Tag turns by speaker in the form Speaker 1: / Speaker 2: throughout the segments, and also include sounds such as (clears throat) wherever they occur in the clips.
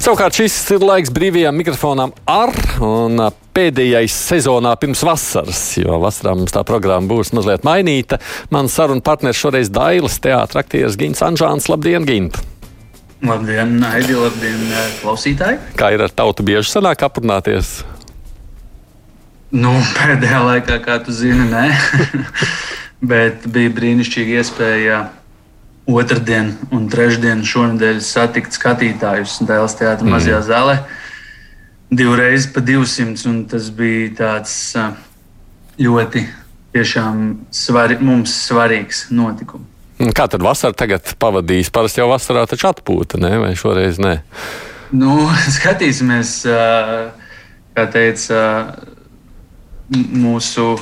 Speaker 1: Savukārt šis ir laiks brīvajām mikrofonām ar un pēdējais sezonā pirms vasaras, jo vasarā mums tā programma būs mazliet mainīta. Mans sarunu partneris šoreiz Dailas teātris aktieris Gins Anžāns. Labdien, Gint!
Speaker 2: Labdien, Aidi, labdien, klausītāji!
Speaker 1: Kā ir ar tautu bieži sanāk aprunāties?
Speaker 2: Nu, pēdējā laikā, kā tu zini, nē. (laughs) Bet bija brīnišķīga iespēja otrdien un trešdien šonadēļ satikt skatītājus Dēls teātrī mm. mazajā zālē. Divreiz pa 200, un tas bija tāds ļoti svari, mums svarīgs notikums.
Speaker 1: Kā tad vasarā tagad pavadīs? Parasti jau vasarā taču atpūta, ne? vai šoreiz ne?
Speaker 2: Nu, (laughs) skatīsimies, kā teica mūsu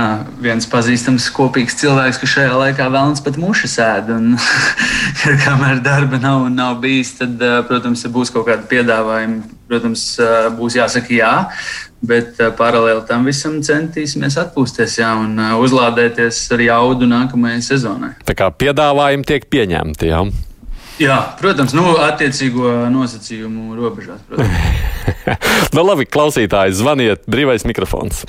Speaker 2: Uh, viens pazīstams kopīgs cilvēks, ka šajā laikā vēlams pat muša sēž. (laughs) kamēr darba nav, nav bijis, tad, uh, protams, ja būs kaut kāda piedāvājuma, protams, uh, būs jāsaka jā. Bet paralēli tam visam centīsimies atpūsties jā, un uzlādēties ar jaudu nākamajai sezonai.
Speaker 1: Tā kā piedāvājumi tiek pieņemti. Jā.
Speaker 2: Jā, protams, nu, attiecīgo nosacījumu robežās. (laughs)
Speaker 1: nu, labi, klausītāji, zvaniet, brīvais mikrofons.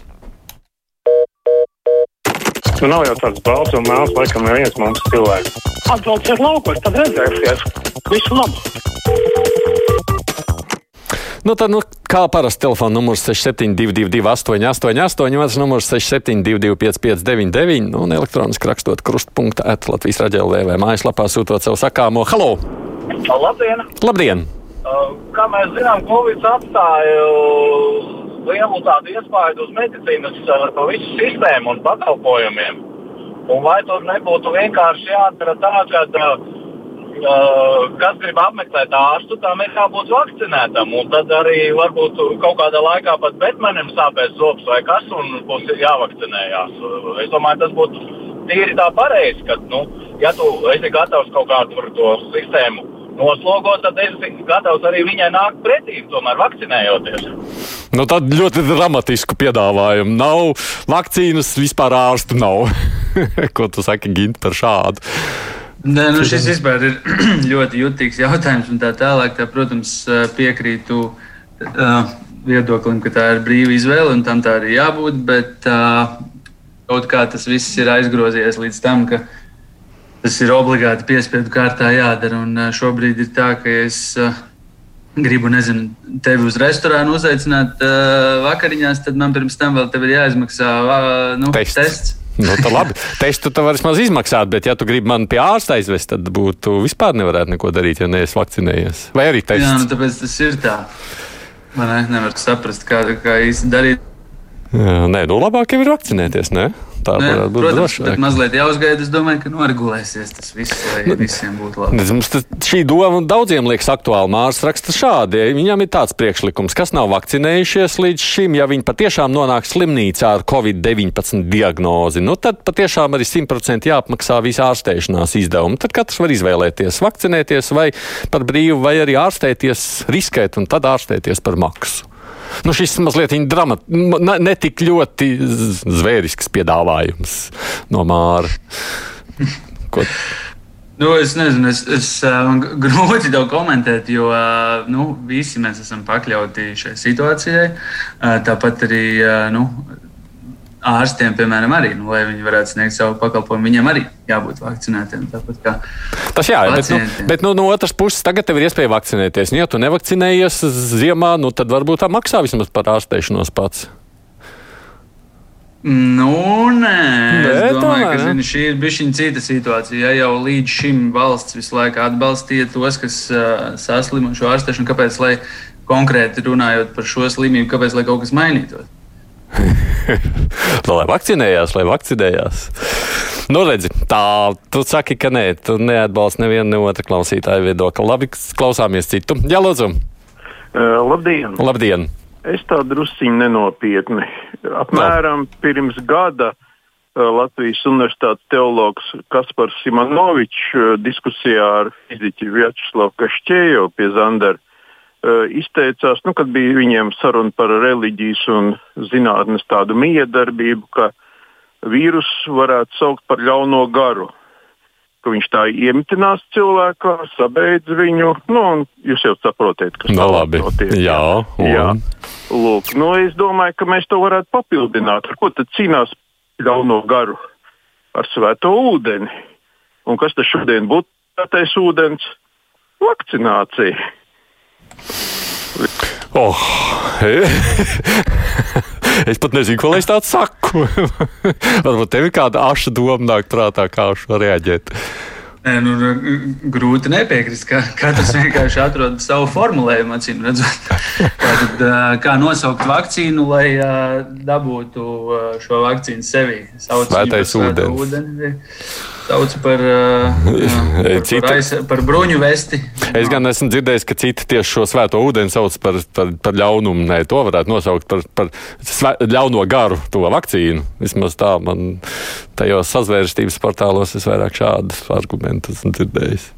Speaker 3: Nu, nav jau tāds balts un melns, laikam, neviens mums cilvēks.
Speaker 4: Atbrauciet laukos, tad redzēsiet. Visu labu!
Speaker 1: Nu, tad, nu, kā parasti, telefona numurs 6722, 888, otrs numurs 672, 559, nu, un elektroniski rakstot krustpunkta atlatvijas raidījumā, vai mājaslapā sūtot savu sakāmo halo!
Speaker 4: Labdien!
Speaker 1: Labdien!
Speaker 4: Uh, kā mēs zinām, Covid atstāja lielu tādu iespaidu uz medicīnas uh, visu sistēmu un pakalpojumiem. Un vai tur nebūtu vienkārši jādara tā, ka uh, uh, kas grib apmeklēt ārstu, tam ir jābūt vakcinētam. Un tad arī varbūt kaut kādā laikā pat Batmanim sāpēs zops vai kas, un būs jāvakcinējās. Es domāju, tas būtu tīri tā pareizi, ka, nu, ja tu esi gatavs kaut kādu to sistēmu noslogot, tad es esmu gatavs arī viņai nākt pretī, tomēr vakcinējoties.
Speaker 1: Nu, tad ļoti dramatisku piedāvājumu. Nav vakcīnas, vispār ārstu nav. (laughs) Ko tu saki, Gint, par šādu?
Speaker 2: Nē, nu šis vispār ir (clears throat) ļoti jutīgs jautājums. Tā tālāk, tā, protams, piekrītu uh, viedoklim, ka tā ir brīva izvēle un tam tā arī jābūt. Bet uh, kaut kā tas viss ir aizgrozījies līdz tam, ka tas ir obligāti piespiedu kārtā jādara. Un šobrīd ir tā, ka es. Gribu, nezinu, tevi uz restorānu uzaicināt uh, vakariņās, tad man pirms tam vēl ir jāizmaksā uh, nu, tests. tests.
Speaker 1: nu, tā labi. (laughs) Testu tu vari vismaz izmaksāt, bet, ja tu gribi mani pie ārsta aizvest, tad būtu vispār nevarētu neko darīt, ja neesi vakcinējies. Vai arī tests?
Speaker 2: Jā, nu, tāpēc tas ir tā. Man ne, nevar saprast, kā, kā īsti darīt.
Speaker 1: Jā, nē, nu labāk jau ir vakcinēties, ne?
Speaker 2: Tā Nē, varētu būt protams, drošāk. mazliet jāuzgaida. Es domāju, ka noregulēsies tas viss, lai nu, visiem būtu labi.
Speaker 1: Mums šī doma daudziem liekas aktuāla. Mārcis raksta šādi. Viņam ir tāds priekšlikums, kas nav vakcinējušies līdz šim, ja viņi patiešām nonāk slimnīcā ar covid-19 diagnozi, nu tad patiešām arī 100% jāapmaksā visi ārstēšanās izdevumi. Tad katrs var izvēlēties vakcinēties vai par brīvu, vai arī ārstēties, riskēt un tad ārstēties par maksu. Nu, šis mazliet dramat, ne, ne tik ļoti zvērisks piedāvājums no Māra. Ko?
Speaker 2: Nu, es nezinu, es, es uh, grūti to komentēt, jo uh, nu, visi mēs esam pakļauti šai situācijai. Uh, tāpat arī nu, ārstiem, piemēram, arī, nu, lai viņi varētu sniegt savu pakalpojumu, viņiem arī jābūt vakcinētiem.
Speaker 1: Tas jā, pacientiem. bet, nu, bet nu, no otras puses, tagad tev ir iespēja vakcinēties. Nu, ja tu nevakcinējies ziemā, nu, tad varbūt tā maksā vismaz par ārstēšanos pats.
Speaker 2: Nu, nē, nē es domāju, ka zini, šī ir bijusi cita situācija. Ja jau līdz šim valsts visu laiku atbalstīja tos, kas uh, saslima šo ārstēšanu, kāpēc, lai konkrēti runājot par šo slimību, kāpēc, lai kaut kas mainītos? (laughs)
Speaker 1: Lai vakcinējās, lai vakcinējās. Nu, redzi, tā, tu saki, ka nē, tu neatbalsti nevienu ne otru klausītāju viedokli. Labi, klausāmies citu. Jā, lūdzu.
Speaker 3: Uh, labdien!
Speaker 1: Labdien!
Speaker 3: Es tā drusciņi nenopietni. Apmēram no. pirms gada uh, Latvijas Universitātes teologs Kaspars Simonovičs uh, diskusijā ar fiziķu Vjačeslavu Kašķēju pie Zandara izteicās, nu, kad bija viņiem saruna par reliģijas un zinātnes tādu miedarbību, ka vīrusu varētu saukt par ļauno garu. ka viņš tā iemetinās cilvēkā, sabeidz viņu. Nu, jūs jau saprotat, kas
Speaker 1: no, nu, notiek. Jā, un... jā.
Speaker 3: Lūk, nu, es domāju, ka mēs to varētu papildināt. Ar ko tad cīnās ļauno garu? Ar svēto ūdeni. Un kas tas šodien būtu svētais ūdens? Vakcinācija.
Speaker 1: Oh. (laughs) es pat nezinu, ko lai es tādu saku. (laughs) Varbūt tev ir kāda aša doma nāk prātā, kā šo reaģēt.
Speaker 2: Nē, nu, grūti nepiekrist, ka katrs (laughs) vienkārši atrod savu formulējumu, acīm redzot. Tātad, kā nosaukt vakcīnu, lai dabūtu šo vakcīnu sevī?
Speaker 1: Svētais ūdens.
Speaker 2: ūdeni sauc par, (laughs) uh, Citu, par, aiz, par bruņu vesti.
Speaker 1: Es gan esmu dzirdējis, ka citi tieši šo svēto ūdeni sauc par, par, par ļaunumu. Nē, to varētu nosaukt par, par svē, ļauno garu, to vakcīnu. Vismaz tā man tajos sazvērstības portālos es vairāk šādus argumentus esmu dzirdējis.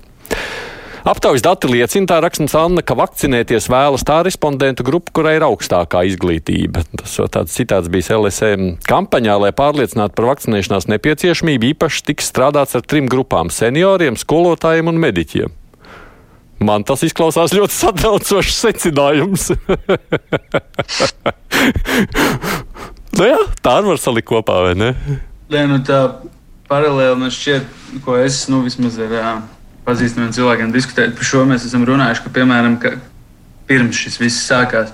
Speaker 1: Aptaujas dati liecina, tā rakstams Anna, ka vakcinēties vēlas tā respondentu grupa, kurai ir augstākā izglītība. Tas tāds citāts bija LSM kampaņā, lai pārliecinātu par vakcinēšanās nepieciešamību. Īpaši tiks strādāts ar trim grupām - senioriem, skolotājiem un mediķiem. Man tas izklausās ļoti satraucošs secinājums. (laughs) nu jā, tā var salikt kopā, vai ne?
Speaker 2: Nē, nu tā paralēli man šķiet, ko es nu, vismaz ar pazīstamiem cilvēkiem diskutēt par šo. Mēs esam runājuši, ka, piemēram, ka pirms šis viss sākās.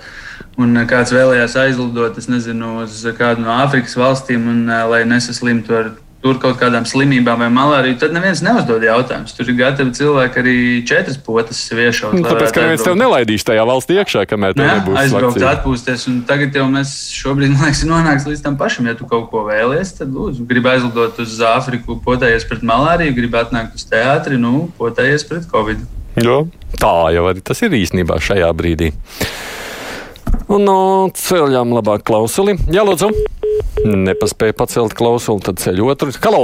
Speaker 2: Un kāds vēlējās aizlidot, es nezinu, uz kādu no Āfrikas valstīm, un, lai nesaslimtu ar tur kaut kādām slimībām vai malāriju, tad neviens neuzdod jautājumus. Tur ir gatavi cilvēki arī četras potes viešot.
Speaker 1: Nu, tāpēc, ka neviens tev nelaidīs tajā valstī iekšā, kamēr tev nebūs
Speaker 2: aizbraukt, atpūsties. Un tagad jau mēs šobrīd, (laughs) man liekas, nonāks līdz tam pašam. Ja tu kaut ko vēlies, tad lūdzu, gribi aizlidot uz Āfriku, potējies pret malāriju, gribi atnākt uz teātri, nu, potējies pret covid.
Speaker 1: Jo, tā jau arī tas ir īstenībā šajā brīdī. Un no ceļām labāk klausuli. Jā, lūdzu! Nepaspēja pacelt klausuli, tad ceļ otru. Halo!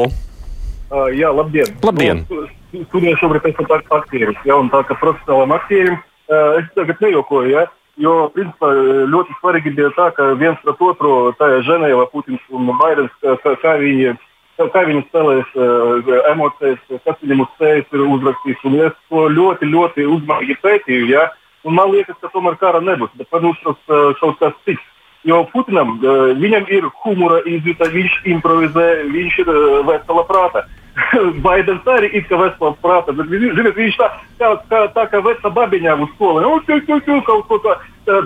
Speaker 5: Uh, jā, labdien!
Speaker 1: labdien.
Speaker 5: Nu, studēju šobrīd pēc tam aktieris, ja, un tā kā profesionālam aktierim uh, es tagad nejokoju, ja, jo, principā, ļoti svarīgi bija tā, ka viens pret otru, tā ir Ženēva, Putins un Baidens, kā, kā viņi kā viņi spēlēs uh, emocijas, kas viņam uz sejas ir uzrakstījis. Un es to ļoti, ļoti uzmanīgi pētīju. Ja? Un man liekas, ka tomēr kara nebūs. Bet man uztrauc uh, kaut kas cits jo Putinam, e, viņam ir humora izjūta, viņš improvizē, viņš ir e, vesela prāta. (laughs) Baidens arī ir kā vesela prāta, bet ziniet, viņš tā kā, kā, tā kā vesela babiņā uz skolē. Un, ķu, ķu, ķu, kaut ko tā,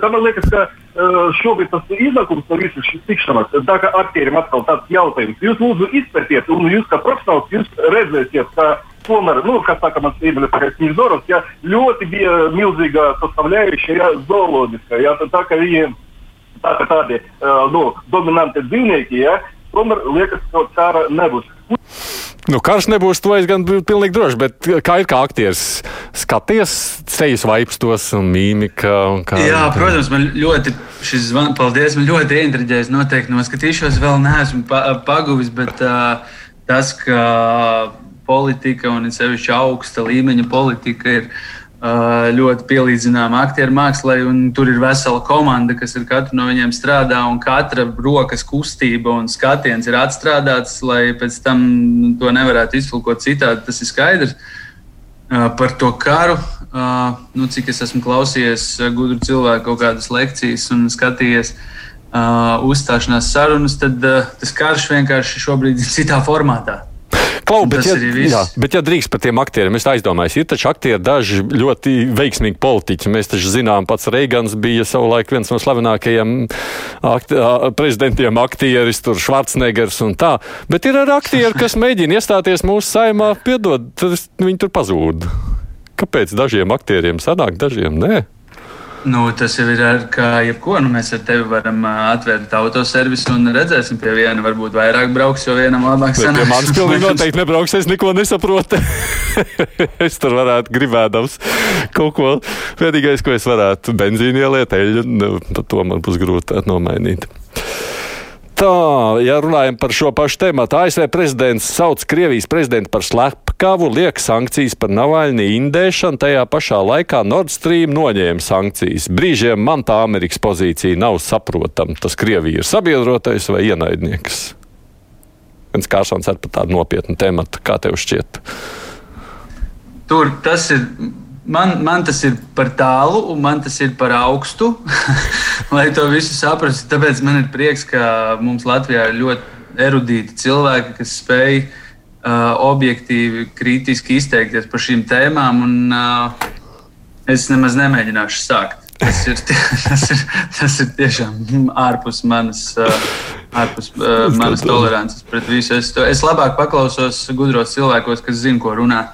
Speaker 5: tā man liekas, ka e, šobrīd tas iznākums no visas šīs tikšanās, tā kā aktierim atkal tāds jautājums. Jūs lūdzu izpētiet, un jūs kā profesionāls, jūs redzēsiet, ka tomēr, nu, kā saka mans īmenis Nevzorovs, ja, ļoti bija milzīga sastāvļējuša, ja, zooloģiska, ja, tā kā viņi tā, kā tādi nu, dominanti dzīvnieki, ja, tomēr liekas, ka kara nebūs.
Speaker 1: Nu, karš nebūs, to es gan biju pilnīgi droši, bet kā ir kā aktieris? Skaties, sejas vaipstos un mīmika. Un kā...
Speaker 2: Jā, protams, man ļoti šis zvans, paldies, man ļoti ieinteresēs. Noteikti noskatīšos, vēl neesmu pa, paguvis, bet uh, tas, ka politika un sevišķi augsta līmeņa politika ir ļoti pielīdzināma aktieru mākslai, un tur ir vesela komanda, kas ar katru no viņiem strādā, un katra rokas kustība un skatiens ir atstrādāts, lai pēc tam to nevarētu iztulkot citādi. Tas ir skaidrs. Par to karu, nu, cik es esmu klausījies gudru cilvēku kaut kādas lekcijas un skatījies uzstāšanās sarunas, tad tas karš vienkārši šobrīd ir citā formātā.
Speaker 1: Klau, bet, ja, jā, bet, ja drīkst par tiem aktieriem, es aizdomājos, ir taču aktieri daži ļoti veiksmīgi politiķi. Mēs taču zinām, pats Reigans bija savulaik viens no slavenākajiem akti prezidentiem, aktieris, tur Švarcnegers un tā. Bet ir arī aktieri, kas mēģina iestāties mūsu saimā, piedod, viņi tur pazūd. Kāpēc dažiem aktieriem sanāk, dažiem nē?
Speaker 2: Nu, tas jau ir ar, kā jebko. Nu, mēs ar tevi varam atvērt autoservisu un redzēsim, pie viena varbūt vairāk brauks, jo vienam labāk sanāks.
Speaker 1: Pie manis pilnīgi (laughs) noteikti nebrauks, es neko nesaprotu. (laughs) es tur varētu gribēdams kaut ko. Vienīgais, ko es varētu benzīni ieliet, eļļu, nu, to man būs grūti nomainīt. Tā, ja runājam par šo pašu tēmu, ASV prezidents sauc Krievijas prezidentu par slepkavu, liek sankcijas par Navaļņu indēšanu, tajā pašā laikā Nord Stream noņēma sankcijas. Brīžiem man tā Amerikas pozīcija nav saprotama. Tas Krievija ir sabiedrotais vai ienaidnieks? Viens Kārsons ar tādu nopietnu tēmatu, kā tev šķiet?
Speaker 2: tur tas ir. Man, man tas ir par tālu, un man tas ir par augstu, (laughs) lai to visu saprastu. Tāpēc man ir prieks, ka mums Latvijā ir ļoti erudīti cilvēki, kas spēj uh, objektīvi, kritiski izteikties par šīm tēmām. Un, uh, es nemaz nemēģināšu sākt. Tas ir, (laughs) tas ir, tas ir tiešām ārpus manas, ārpus manas tolerances pret visu. Es, to, es labāk paklausos gudros cilvēkos, kas zina, ko runā.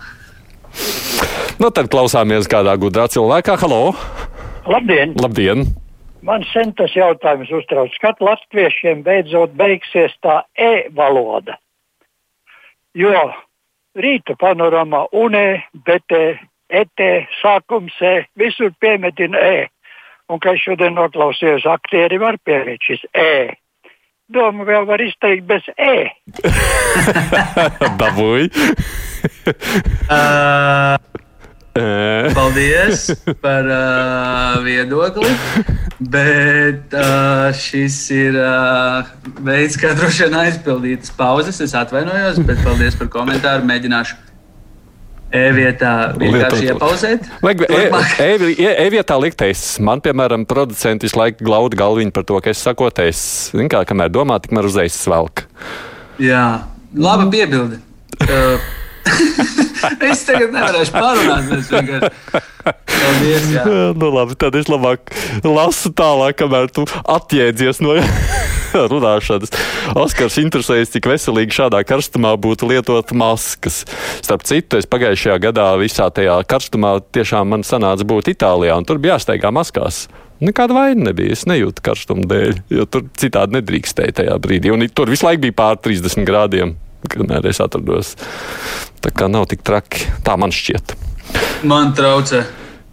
Speaker 1: Nu, tad klausāmies kādā gudrā cilvēkā. Halo!
Speaker 6: Labdien!
Speaker 1: Labdien.
Speaker 6: Man sen tas jautājums uztrauc, kad latviešiem beidzot beigsies tā e-valoda. Jo rīta panorāmā UNE, BT, ET, sākums E, visur piemetina E un ka es šodien noklausījos aktieri, var pielikt šis E. Domu vēl var izteikt bez E. (laughs)
Speaker 1: Dabūj. (laughs)
Speaker 2: uh, paldies par uh, viedokli. Bet uh, šis ir uh, veids, kā droši vien aizpildīt pauzes. Es atvainojos, bet paldies par komentāru. Mēģināšu E-vietā vienkārši iepauzēt.
Speaker 1: E-vietā liktais. Man, piemēram, producenti visu laiku glauda galviņu par to, ka es sakoties. Zin kā, kamēr domā, tikmēr uzreiz svelk.
Speaker 2: Jā, laba piebilde. Uh, es tagad nevarēšu parunāt. Es vienkārši. Paldies, jā.
Speaker 1: nu, labi, tad es labāk lasu tālāk, kamēr tu atjēdzies no (laughs) runāšanas. Oskars interesējas, cik veselīgi šādā karstumā būtu lietot maskas. Starp citu, es pagājušajā gadā visā tajā karstumā tiešām man sanāca būt Itālijā, un tur bija jāsteigā maskās. Nekāda vaina nebija. Es nejūtu karstumu dēļ, jo tur citādi nedrīkstēja tajā brīdī. Un tur visu laiku bija pār 30 grādiem, kamēr es atrados. Tā kā nav tik traki. Tā man šķiet.
Speaker 2: Man traucē.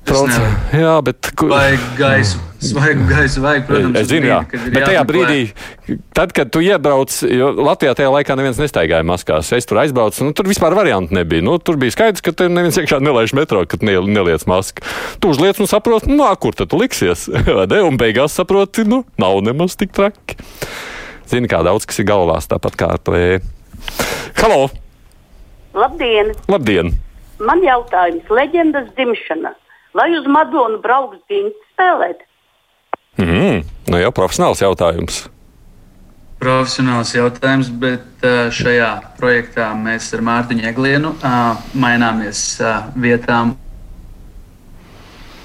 Speaker 1: Trauc, jā, bet.
Speaker 2: Vajag gaisu. Svaigu gaisu vajag, protams.
Speaker 1: Es zinu, jā. Brīdi, bet tajā brīdī, tad, kad tu iebrauc, jo Latvijā tajā laikā neviens nestaigāja maskās. Es tur aizbraucu, nu tur vispār variantu nebija. Nu, tur bija skaidrs, ka tev neviens iekšā nelaiž metro, kad ne, neliec masku. Tu uzliec un saproti, nu, kur tad tu liksies. (laughs) un beigās saproti, nu, nav nemaz tik traki. Zini, kā daudz kas ir galvās, tāpat kā ar to e. Halo!
Speaker 7: Labdien!
Speaker 1: Labdien!
Speaker 7: Man jautājums, leģendas dzimšana. Vai uz Madonu brauks ģiņas spēlēt?
Speaker 1: Mm, nu jau profesionāls jautājums.
Speaker 2: Profesionāls jautājums, bet šajā projektā mēs ar Mārtiņu Eglienu maināmies vietām.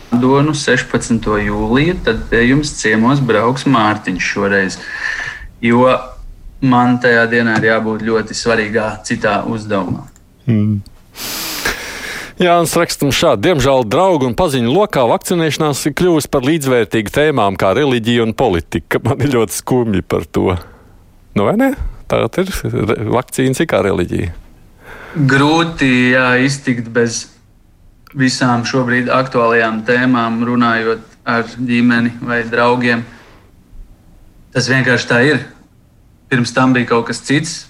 Speaker 2: Donu 16. jūliju, tad pie jums ciemos brauks Mārtiņš šoreiz. Jo man tajā dienā ir jābūt ļoti svarīgā citā uzdevumā. Mm.
Speaker 1: Jānis rakstam šādi. Diemžēl draugu un paziņu lokā vakcinēšanās ir kļuvusi par līdzvērtīgu tēmām kā reliģija un politika. Man ir ļoti skumji par to. Nu, vai ne? Tā ir vakcīnas kā reliģija.
Speaker 2: Grūti jā, iztikt bez visām šobrīd aktuālajām tēmām, runājot ar ģimeni vai draugiem. Tas vienkārši tā ir. Pirms tam bija kaut kas cits,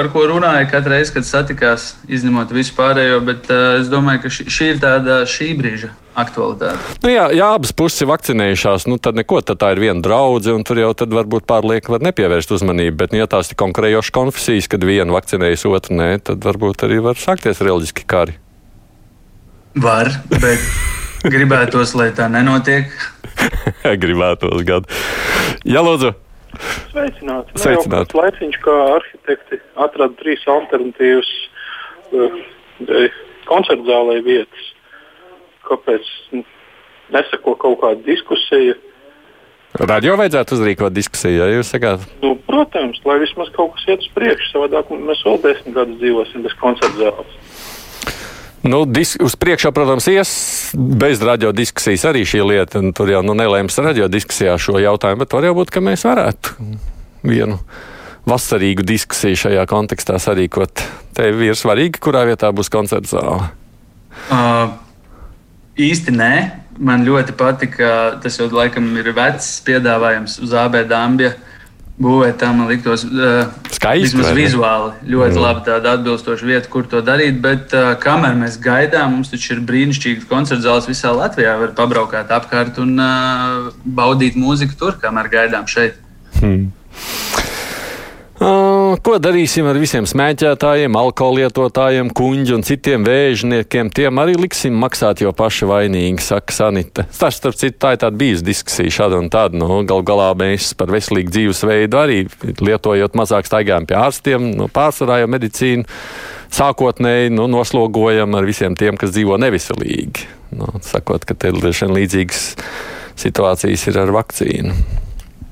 Speaker 2: par ko runāja katru reizi, kad satikās, izņemot visu pārējo. Bet uh, es domāju, ka šī, šī ir tāda šī brīža aktualitāte.
Speaker 1: Nu jā, ja abas puses ir vakcinējušās, nu tad neko, tad tā ir viena draudzene, un tur jau varbūt pārlieku var nepievērst uzmanību. Bet, nu, ja tās ir konkurējošas konfesijas, kad viena vakcinējas, otra nē, tad varbūt arī var sākties reliģiski kari.
Speaker 2: Var, bet (laughs) gribētos, lai tā nenotiek.
Speaker 1: gribētos gadu. Jā, lūdzu.
Speaker 5: Sveicināti.
Speaker 1: Sveicināti.
Speaker 5: Nu, Laiciņš kā arhitekti atrada trīs alternatīvas uh, koncertu zālē vietas. Kāpēc nesako kaut kāda diskusija?
Speaker 1: Radio vajadzētu uzrīkot diskusiju, ja jūs sakāt?
Speaker 5: Nu, protams, lai vismaz kaut kas iet uz priekšu. Savādāk mēs vēl desmit gadus dzīvosim bez koncertu zāles.
Speaker 1: Nu, dis, uz priekšu, protams, ies bez radio diskusijas arī šī lieta. Tur jau nu, nelēms radio diskusijā šo jautājumu, bet var jau būt, ka mēs varētu vienu vasarīgu diskusiju šajā kontekstā sarīkot. Tev ir svarīgi, kurā vietā būs koncerta zāle?
Speaker 2: Uh, īsti nē. Man ļoti patika, tas jau laikam ir vecs piedāvājums uz AB Dambja. Uh, būvēt tā, man liktos, uh,
Speaker 1: Skaisti,
Speaker 2: vismaz vizuāli ļoti mm. labi tāda atbilstoša vieta, kur to darīt. Bet uh, kamēr mēs gaidām, mums taču ir brīnišķīgas koncerta zāles visā Latvijā. Var pabraukāt apkārt un uh, baudīt mūziku tur, kamēr gaidām šeit. Hmm.
Speaker 1: Uh, ko darīsim ar visiem smēķētājiem, alkohola lietotājiem, kuģi un citiem vēžniekiem? Tiem arī liksim maksāt, jo paši vainīgi, saka Sanita. Tas, starp citu, tā ir tāda bijusi diskusija šāda un tāda. Nu, gal galā mēs par veselīgu dzīvesveidu arī lietojot mazāk staigājam pie ārstiem, nu, pārsvarā jau medicīnu sākotnēji nu, noslogojam ar visiem tiem, kas dzīvo neveselīgi. Nu, sakot, ka te ir līdzīgas situācijas ir ar vakcīnu.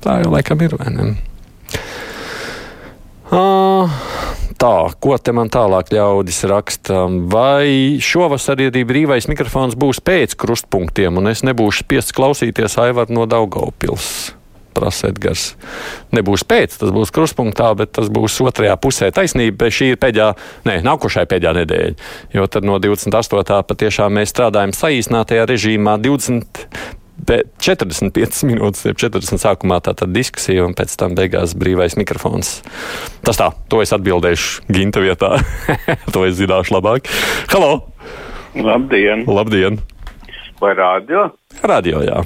Speaker 1: Tā jau laikam ir, vai ne? Tā, ko te man tālāk ļaudis raksta? Vai šovasar arī brīvais mikrofons būs pēc krustpunktiem, un es nebūšu spiests klausīties Aivaru no Daugaupils? Prasa Edgars. Nebūs pēc, tas būs krustpunktā, bet tas būs otrajā pusē. Taisnība, šī ir pēdējā, nē, nākošā pēdējā nedēļa. Jo tad no 28. patiešām mēs strādājam saīsinātajā režīmā 20 Bet 45 minūtes, 40 sākumā tā tad diskusija, un pēc tam beigās brīvais mikrofons. Tas tā, to es atbildēšu Ginta vietā. (laughs) to es zināšu labāk. Halo!
Speaker 8: Labdien!
Speaker 1: Labdien!
Speaker 8: Vai radio?
Speaker 1: Radio, jā.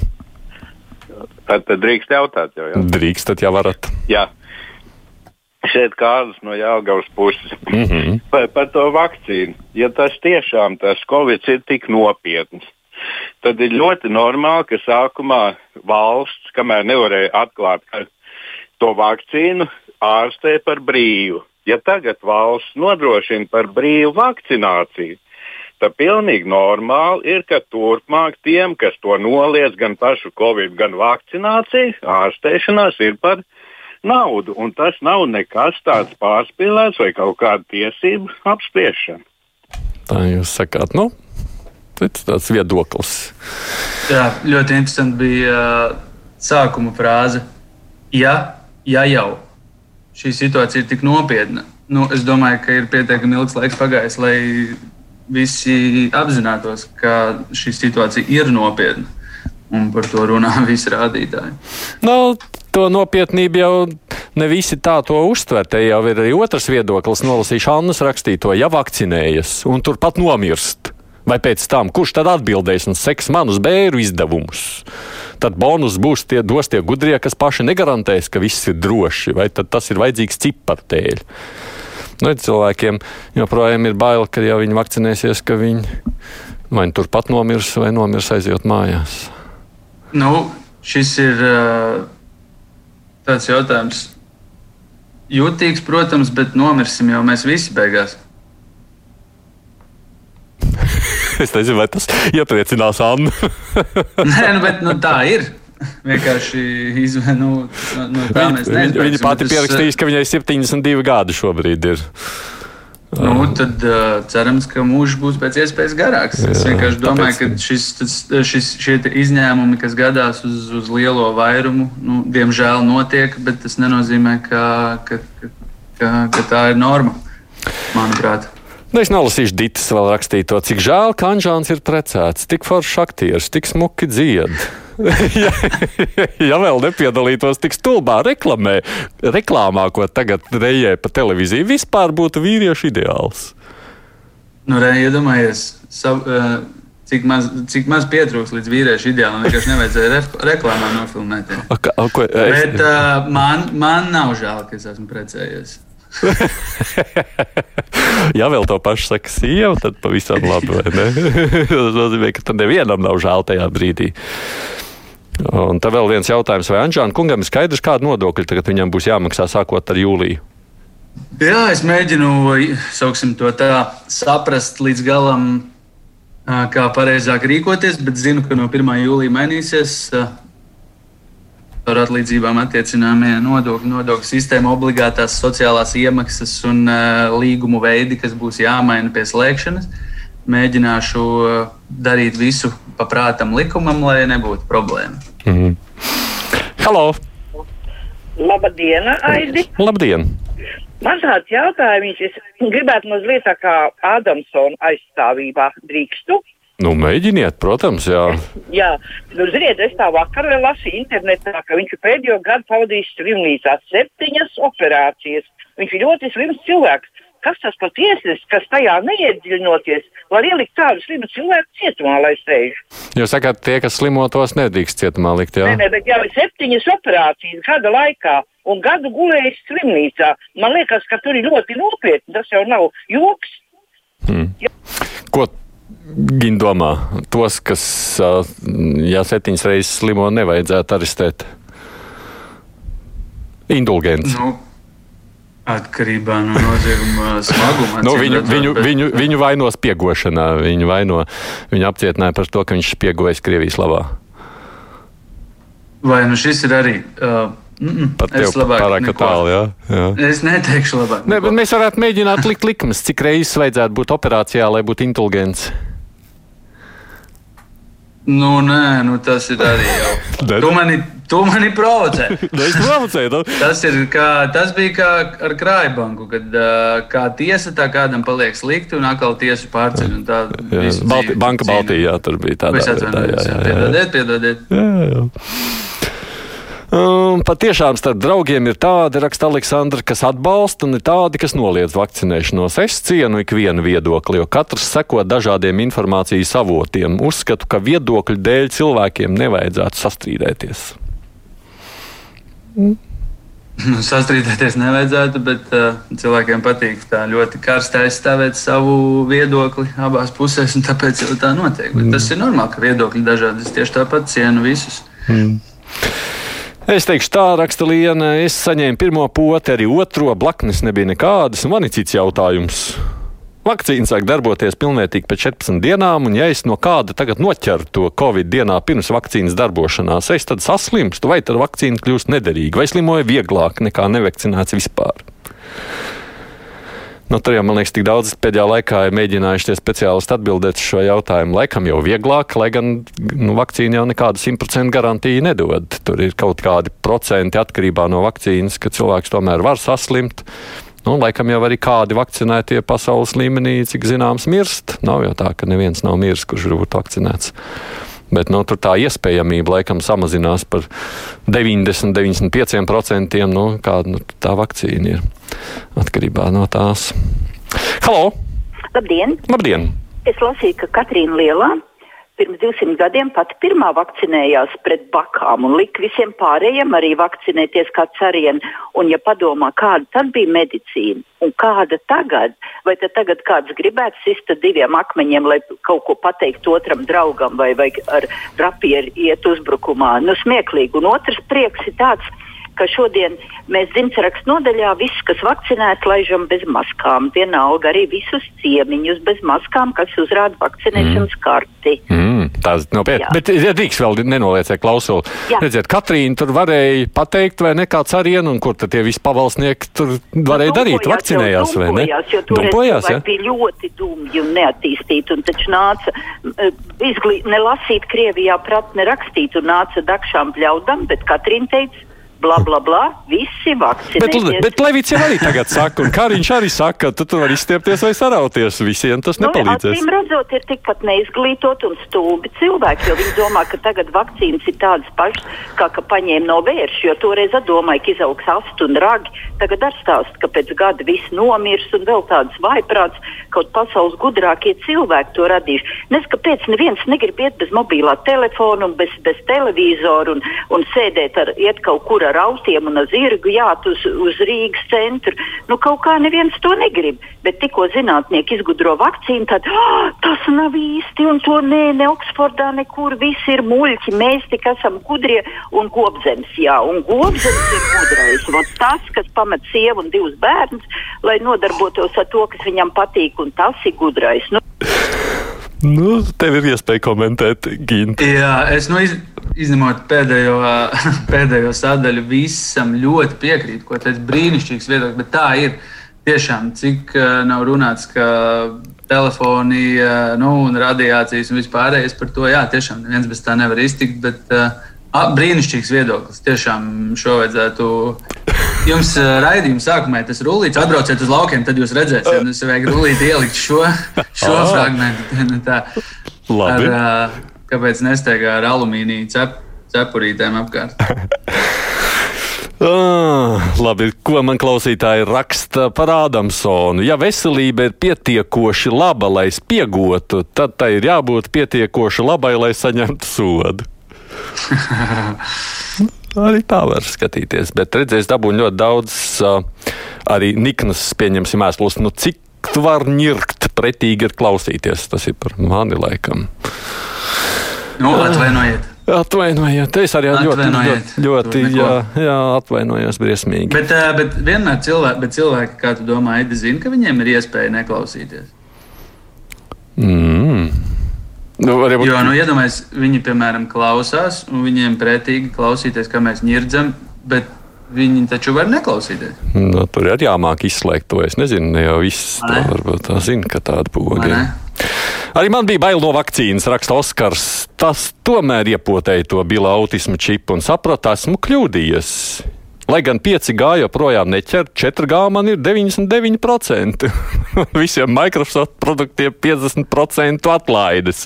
Speaker 8: Tad, tad drīkst jautāt jau. Jā.
Speaker 1: Drīkstat, ja varat.
Speaker 8: Jā. Šeit kādas no Jālgavas puses
Speaker 1: mm -hmm.
Speaker 8: par, par to vakcīnu. Ja tas tiešām tas Covid ir tik nopietns, tad ir ļoti normāli, ka sākumā valsts, kamēr nevarēja atklāt to vakcīnu, ārstē par brīvu. Ja tagad valsts nodrošina par brīvu vakcināciju, tad pilnīgi normāli ir, ka turpmāk tiem, kas to noliedz, gan pašu covid, gan vakcināciju, ārstēšanās ir par naudu. Un tas nav nekas tāds pārspīlēts vai kaut kāda tiesību apspriešana.
Speaker 1: Tā jūs sakāt, nu, tāds viedoklis.
Speaker 2: Jā, ļoti interesanti bija uh, sākuma frāze. Ja, ja jau šī situācija ir tik nopietna, nu, es domāju, ka ir pietiekami ilgs laiks pagājis, lai visi apzinātos, ka šī situācija ir nopietna. Un par to runā (laughs) visi rādītāji.
Speaker 1: Nu, to nopietnību jau ne visi tā to uztver. Te jau ir arī otrs viedoklis. Nolasīšu Annas rakstīto, ja vakcinējas un turpat nomirst vai pēc tam, kurš tad atbildēs un seks manus bērnu izdevumus? Tad bonus būs tie, dos tie gudrie, kas paši negarantēs, ka viss ir droši, vai tas ir vajadzīgs cipartēļ. Nu, cilvēkiem joprojām ir bail, ka ja viņi vakcinēsies, ka viņi vai nu turpat nomirs, vai nomirs aizjot mājās.
Speaker 2: Nu, šis ir tāds jautājums. Jūtīgs, protams, bet nomirsim jau mēs visi beigās. (laughs)
Speaker 1: es nezinu, vai tas iepriecinās Annu. (laughs)
Speaker 2: Nē, nu, bet nu, tā ir. Vienkārši izvēlēt, nu, no tā mēs nezinām.
Speaker 1: Viņa pati pierakstīs, ka viņai 72 gadi šobrīd ir.
Speaker 2: Nu, tad uh, cerams, ka mūžs būs pēc iespējas garāks. Jā, es vienkārši domāju, tāpēc... ka šis, tas, šis, šie izņēmumi, kas gadās uz, uz lielo vairumu, nu, diemžēl notiek, bet tas nenozīmē, ka, ka, ka, ka, ka tā ir norma, manuprāt.
Speaker 1: Nu, es nelasīšu Dītas vēl rakstīto, cik žēl, ka Anžāns ir precēts, tik foršs aktieris, tik smuki dzied. (laughs) ja, ja vēl nepiedalītos tik stulbā reklamē, reklāmā, ko tagad rejē pa televīziju, vispār būtu vīriešu ideāls.
Speaker 2: Nu, re, iedomājies, sav, uh, cik, maz, cik maz pietrūks līdz vīriešu ideālam. Vienkārši nevajadzēja re, reklāmā nofilmēt.
Speaker 1: A, ka, a, ko, es...
Speaker 2: Bet uh, man, man nav žēl, ka es esmu precējies. (laughs)
Speaker 1: ja vēl to pašu saka sieva, tad pavisam labi. (laughs) Tas nozīmē, ka tam nevienam nav žēl tajā brīdī. Un tad vēl viens jautājums, vai Anģēna kungam ir skaidrs, kāda nodokļa tagad viņam būs jāmaksā sākot ar jūliju?
Speaker 2: Jā, es mēģinu tā saprast līdz galam, kā pareizāk rīkoties, bet zinu, ka no 1. jūlija mainīsies par atlīdzībām attiecināmie nodokļu, nodokļu sistēma, obligātās sociālās iemaksas un uh, līgumu veidi, kas būs jāmaina pie slēgšanas. Mēģināšu uh, darīt visu paprātam likumam, lai nebūtu problēma.
Speaker 1: Mm -hmm. Halo!
Speaker 9: Labdien, Aidi!
Speaker 1: Labdien!
Speaker 9: Man tāds jautājums, es gribētu mazliet tā kā Ādamsona aizstāvībā drīkstu.
Speaker 1: Nu, mēģiniet, protams, jā.
Speaker 9: jā, nu, ziniet, es tā vakar lasīju internetā, ka viņš pēdējo gadu pavadījis slimnīcā septiņas operācijas. Viņš ir ļoti slims cilvēks. kas tas par tiesnesis, kas tajā neiedziļinoties, var ielikt tādu slimu cilvēku cietumā, lai sēž.
Speaker 1: Jūs sakāt, tie, kas slimo, tos nedrīkst cietumā likt, jā?
Speaker 9: Nē, nē, bet jau septiņas operācijas gada laikā. Un gadu gulējis slimnīcā. Man liekas, ka tur ir ļoti nopietni. Tas jau nav joks.
Speaker 1: Hmm. Ko Gina domā? Tos, kas ja septiņas reizes slimo, nevajadzētu arestēt. Indulgents.
Speaker 2: Nu, Atkarībā no nozieguma (laughs) smaguma.
Speaker 1: nu, viņu, redzot, viņu, bet... viņu, viņu vainos piegošanā. Viņu, vaino, viņu apcietināja par to, ka viņš spiegojis Krievijas labā.
Speaker 2: Vai nu šis ir arī? Uh.
Speaker 1: Pat tev pārāk tālu, jā, jā.
Speaker 2: Es neteikšu labāk.
Speaker 1: Ne, bet mēs varētu mēģināt likt likmes, cik reizes vajadzētu būt operācijā, lai būtu inteliģents.
Speaker 2: Nu, nē, nu, tas ir arī jau. (laughs) tu mani, tu mani provocē. (laughs)
Speaker 1: es provocēju. Nu.
Speaker 2: tas, kā, tas bija kā ar krājbanku, kad kā tiesa tā kādam paliek slikti un atkal tiesu pārceļ. Tā
Speaker 1: Balti, banka Baltijā tur bija tāda.
Speaker 2: Jā, jā, jā, jā. Piedodiet, piedodiet.
Speaker 1: Um, patiešām starp draugiem ir tādi, raksta Aleksandra, kas atbalsta, un ir tādi, kas noliedz vakcinēšanos. Es cienu ikvienu viedokli, jo katrs seko dažādiem informācijas avotiem. Uzskatu, ka viedokļu dēļ cilvēkiem nevajadzētu sastrīdēties.
Speaker 2: Mm. Sastrīdēties nevajadzētu, bet uh, cilvēkiem patīk tā ļoti karsti aizstāvēt savu viedokli abās pusēs, un tāpēc jau tā notiek. Bet mm. tas ir normāli, ka viedokļi dažādi. Es tieši tāpat cienu visus. Mm.
Speaker 1: Es teikšu, tā raksta Liena. Es saņēmu pirmo poti, arī otro. Blaknes nebija nekādas. Man ir cits jautājums. Vakcīna sāk darboties pilnvērtīgi pēc 14 dienām, un ja es no kāda tagad noķeru to covid dienā pirms vakcīnas darbošanās, es tad saslimstu, vai tad vakcīna kļūst nederīga, vai slimoju vieglāk nekā nevakcinēts vispār. Nu, tur jau, man liekas, tik daudz pēdējā laikā ir mēģinājuši tie speciālisti atbildēt uz šo jautājumu. Laikam jau vieglāk, lai gan nu, vakcīna jau nekādu simtprocentu garantiju nedod. Tur ir kaut kādi procenti atkarībā no vakcīnas, ka cilvēks tomēr var saslimt. Nu, laikam jau arī kādi vakcinētie pasaules līmenī, cik zināms, mirst. Nav jau tā, ka neviens nav miris, kurš būtu vakcinēts. Bet nu, tur tā iespējamība laikam samazinās par 90-95%. Nu, kāda nu, tā vakcīna ir atkarībā no tās. Halo!
Speaker 10: Labdien!
Speaker 1: Labdien.
Speaker 10: Es lasīju, ka Katrīna Lielā pirms 200 gadiem pati pirmā vakcinējās pret bakām un lika visiem pārējiem arī vakcinēties kā carieni. Un, ja padomā, kāda tad bija medicīna un kāda tagad, vai tad tagad kāds gribētu sist diviem akmeņiem, lai kaut ko pateikt otram draugam vai, vai ar rapieru iet uzbrukumā? Nu, smieklīgi. Un otrs prieks ir tāds, ka šodien mēs dzimtsrakstu nodaļā visus, kas vakcinēti, laižam bez maskām. Vienalga arī visus ciemiņus bez maskām, kas uzrāda vakcinēšanas mm. karti.
Speaker 1: Mm, tās nopietni. Bet, ja drīkst vēl nenoliecēt klausuli, redziet, Katrīna tur varēja pateikt, vai ne kāds arien, un kur tad tie visi pavalsnieki tur varēja nu, darīt, vakcinējās vai ne?
Speaker 10: Jo dumpojās, ja? bija ļoti dumji un neattīstīti, un taču nāca izglīt, nelasīt Krievijā prat, nerakstīt, un nāca dakšām pļaudam, bet Katrīna teica, bla, bla, bla, visi vakcinēties.
Speaker 1: Bet, bet Levits jau arī tagad saka, un Kariņš arī saka, ka tu, vari izstiepties vai sarauties. Visiem tas nu, nepalīdzēs.
Speaker 10: Acīm redzot, ir tikpat neizglītot un stulbi cilvēki, jo viņi domā, ka tagad vakcīnas ir tādas pašas, kā ka paņēma no vērša, jo toreiz domāja, ka izaugs asti un ragi. Tagad ar stāst, ka pēc gada viss nomirs un vēl tādas vaiprāts, kaut pasaules gudrākie cilvēki to radījuši. Nes kāpēc neviens negrib iet bez mobilā telefona un bez, bez televizora un, un sēdēt ar, iet kaut kur ar ar autiem un ar zirgu jāt uz, uz Rīgas centru. Nu, kaut kā neviens to negrib. Bet tikko zinātnieki izgudro vakcīnu, tad oh, tas nav īsti un to nē, ne Oksfordā, nekur viss ir muļķi. Mēs tik esam gudrie un gobzems. Jā, un gobzems ir gudrais. Vot tas, kas pamet sievu un divus bērnus, lai nodarbotos ar to, kas viņam patīk, un tas ir gudrais. Nu,
Speaker 1: Nu, tev ir iespēja komentēt, Ginte.
Speaker 2: Jā, es nu, iz, izņemot pēdējo, (laughs) pēdējo sadaļu, visam ļoti piekrītu, ko teica brīnišķīgs viedoklis, bet tā ir tiešām, cik nav runāts, ka telefoni nu, un radiācijas un vispārējais par to, jā, tiešām neviens bez tā nevar iztikt, bet uh, brīnišķīgs viedoklis. Tiešām šo vajadzētu Jums uh, raidījuma sākumā tas rullīts, atbrauciet uz laukiem, tad jūs redzēsiet, ka jums vajag rullīti ielikt šo, šo (laughs) oh. fragment. (laughs) Tā,
Speaker 1: Labi.
Speaker 2: Ar, uh, kāpēc nesteigā ar alumīniju cep, cepurītēm apkārt? (laughs)
Speaker 1: Ah, labi, ko man klausītāji raksta par Ādamsonu? Ja veselība ir pietiekoši laba, lai spiegotu, tad tai ir jābūt pietiekoši labai, lai saņemtu sodu. Arī tā var skatīties, bet redzēs, dabūju ļoti daudz uh, arī niknas, pieņemsim, mēslus. Nu, cik tu vari ņirkt, pretīgi ir klausīties? Tas ir par mani laikam.
Speaker 2: Nu, atvainojiet.
Speaker 1: Atvainojiet, es arī ļoti, ļoti, ļoti jā, jā, atvainojos briesmīgi.
Speaker 2: Bet, bet vienmēr cilvēki, bet cilvēki, kā tu domā, Edi, zina, ka viņiem ir iespēja neklausīties.
Speaker 1: Mm.
Speaker 2: Nu, varbūt... Jo, nu, iedomājieties, viņi, piemēram, klausās, un viņiem pretīgi klausīties, kā mēs ņirdzam, bet viņi taču var neklausīties.
Speaker 1: Nu, tur ir jāmāk izslēgt to. Es nezinu, ne jau viss to varbūt tā zina, ka tāda poga. Arī man bija bail no vakcīnas, raksta Oskars. Tas tomēr iepotēja to bila autismu čipu un sapratu, esmu kļūdījies. Lai gan 5G joprojām neķer, 4G man ir 99%. (laughs) Visiem Microsoft produktiem 50% atlaides.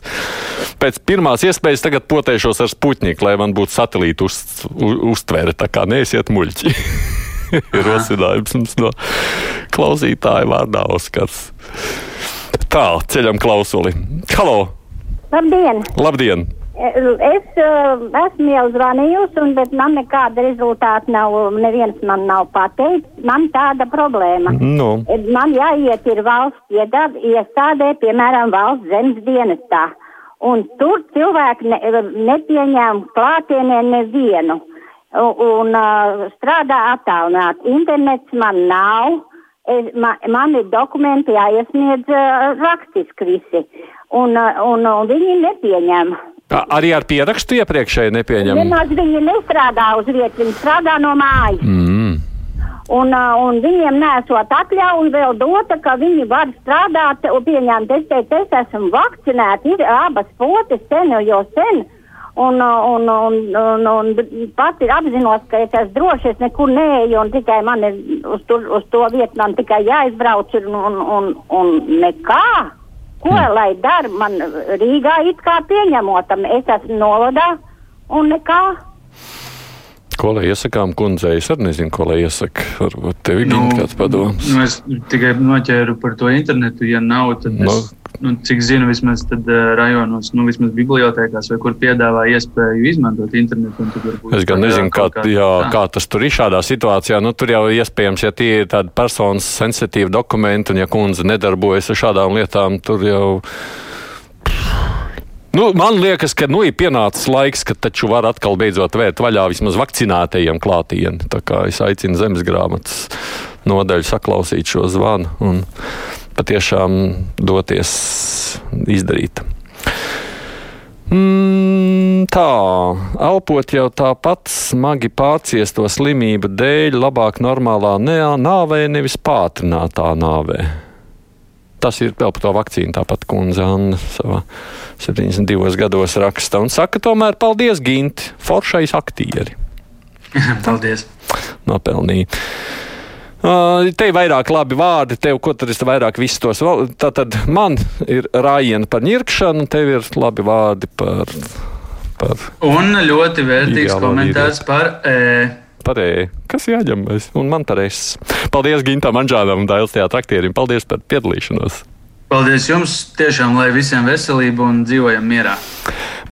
Speaker 1: Pēc pirmās iespējas tagad potēšos ar Sputniku, lai man būtu satelīta uz, uz, uztvere. Tā kā neesiet muļķi. (laughs) ir rosinājums mums no klausītāja vārdā Oskars. Tā, ceļam klausuli. Halo!
Speaker 11: Labdien!
Speaker 1: Labdien!
Speaker 11: Es uh, esmu jau zvanījusi, un, bet man nekāda rezultāta nav. Neviens man nav pateicis. Man tāda problēma.
Speaker 1: No.
Speaker 11: Man jāiet ir valsts iestādē, piemēram, valsts zemes dienestā. Un tur cilvēki ne, nepieņem klātienē nevienu. Un, un uh, strādā attālināti. Internets man nav. Es, man, man ir dokumenti jāiesniedz uh, rakstiski visi. Un, uh, un, un viņi nepieņem.
Speaker 1: Arī ar pierakstu iepriekšēji nepieņem.
Speaker 11: Nemaz viņi nestrādā uz vietas, viņi strādā no mājas.
Speaker 1: Mm.
Speaker 11: Un, un viņiem nesot atļauju vēl dota, ka viņi var strādāt un pieņemt. Es teicu, es esmu vakcinēta, ir abas potes sen jau sen. Un, un, un, un, un pati apzinos, ka es esmu droši, es nekur neeju un tikai man ir uz, tur, uz to vietu, man tikai jāizbrauc un, un, un, un nekā. Ko mm. lai dara? Man Rīgā it kā pieņemotam, es esmu novadā un nekā.
Speaker 1: Ko lai iesakām kundzei? Es arī nezinu, ko lai iesaka. Varbūt tev ir nu, kāds padoms.
Speaker 2: Nu, es tikai noķēru par to internetu. Ja nav, tad no. es nu, cik zinu, vismaz tad, uh, rajonos, nu, vismaz bibliotekās, vai kur piedāvā iespēju izmantot internetu.
Speaker 1: Es gan nezinu, kā, kā, jā, kā tas tur ir šādā situācijā. Nu, tur jau iespējams, ja tie ir tādi personas sensitīvi dokumenti, un ja kundze nedarbojas ar šādām lietām, tur jau. Nu, man liekas, ka nu, ir pienācis laiks, kad taču var atkal beidzot vērt vaļā vismaz vakcinētajiem klātienē. Tā kā es aicinu zemes grāmatas nodaļu saklausīt šo zvanu. Un patiešām doties izdarīt. Mm, tā, elpot jau tāpat smagi pārciesto slimību dēļ, labāk normālā nāvē, nevis pātrinātā nāvē. Tas ir vēl par to vakcīnu, tāpat kundze Anna savā 72 gados raksta un saka, tomēr paldies, Ginti, foršais aktieri. (laughs)
Speaker 2: paldies!
Speaker 1: Nopelnīja. Te ir vairāk labi vārdi, tev, ko tad es vairāk visus tos. Tātad man ir rājiena par ņirkšanu, tev ir labi vārdi par. par
Speaker 2: Un ļoti vērtīgs komentārs par E.
Speaker 1: Par E. Kas jāņem? Un man par es. Paldies Gintam Anžādam un Dailas teātraktierim. Paldies par piedalīšanos.
Speaker 2: Paldies jums! Tiešām, lai visiem veselība un dzīvojam mierā!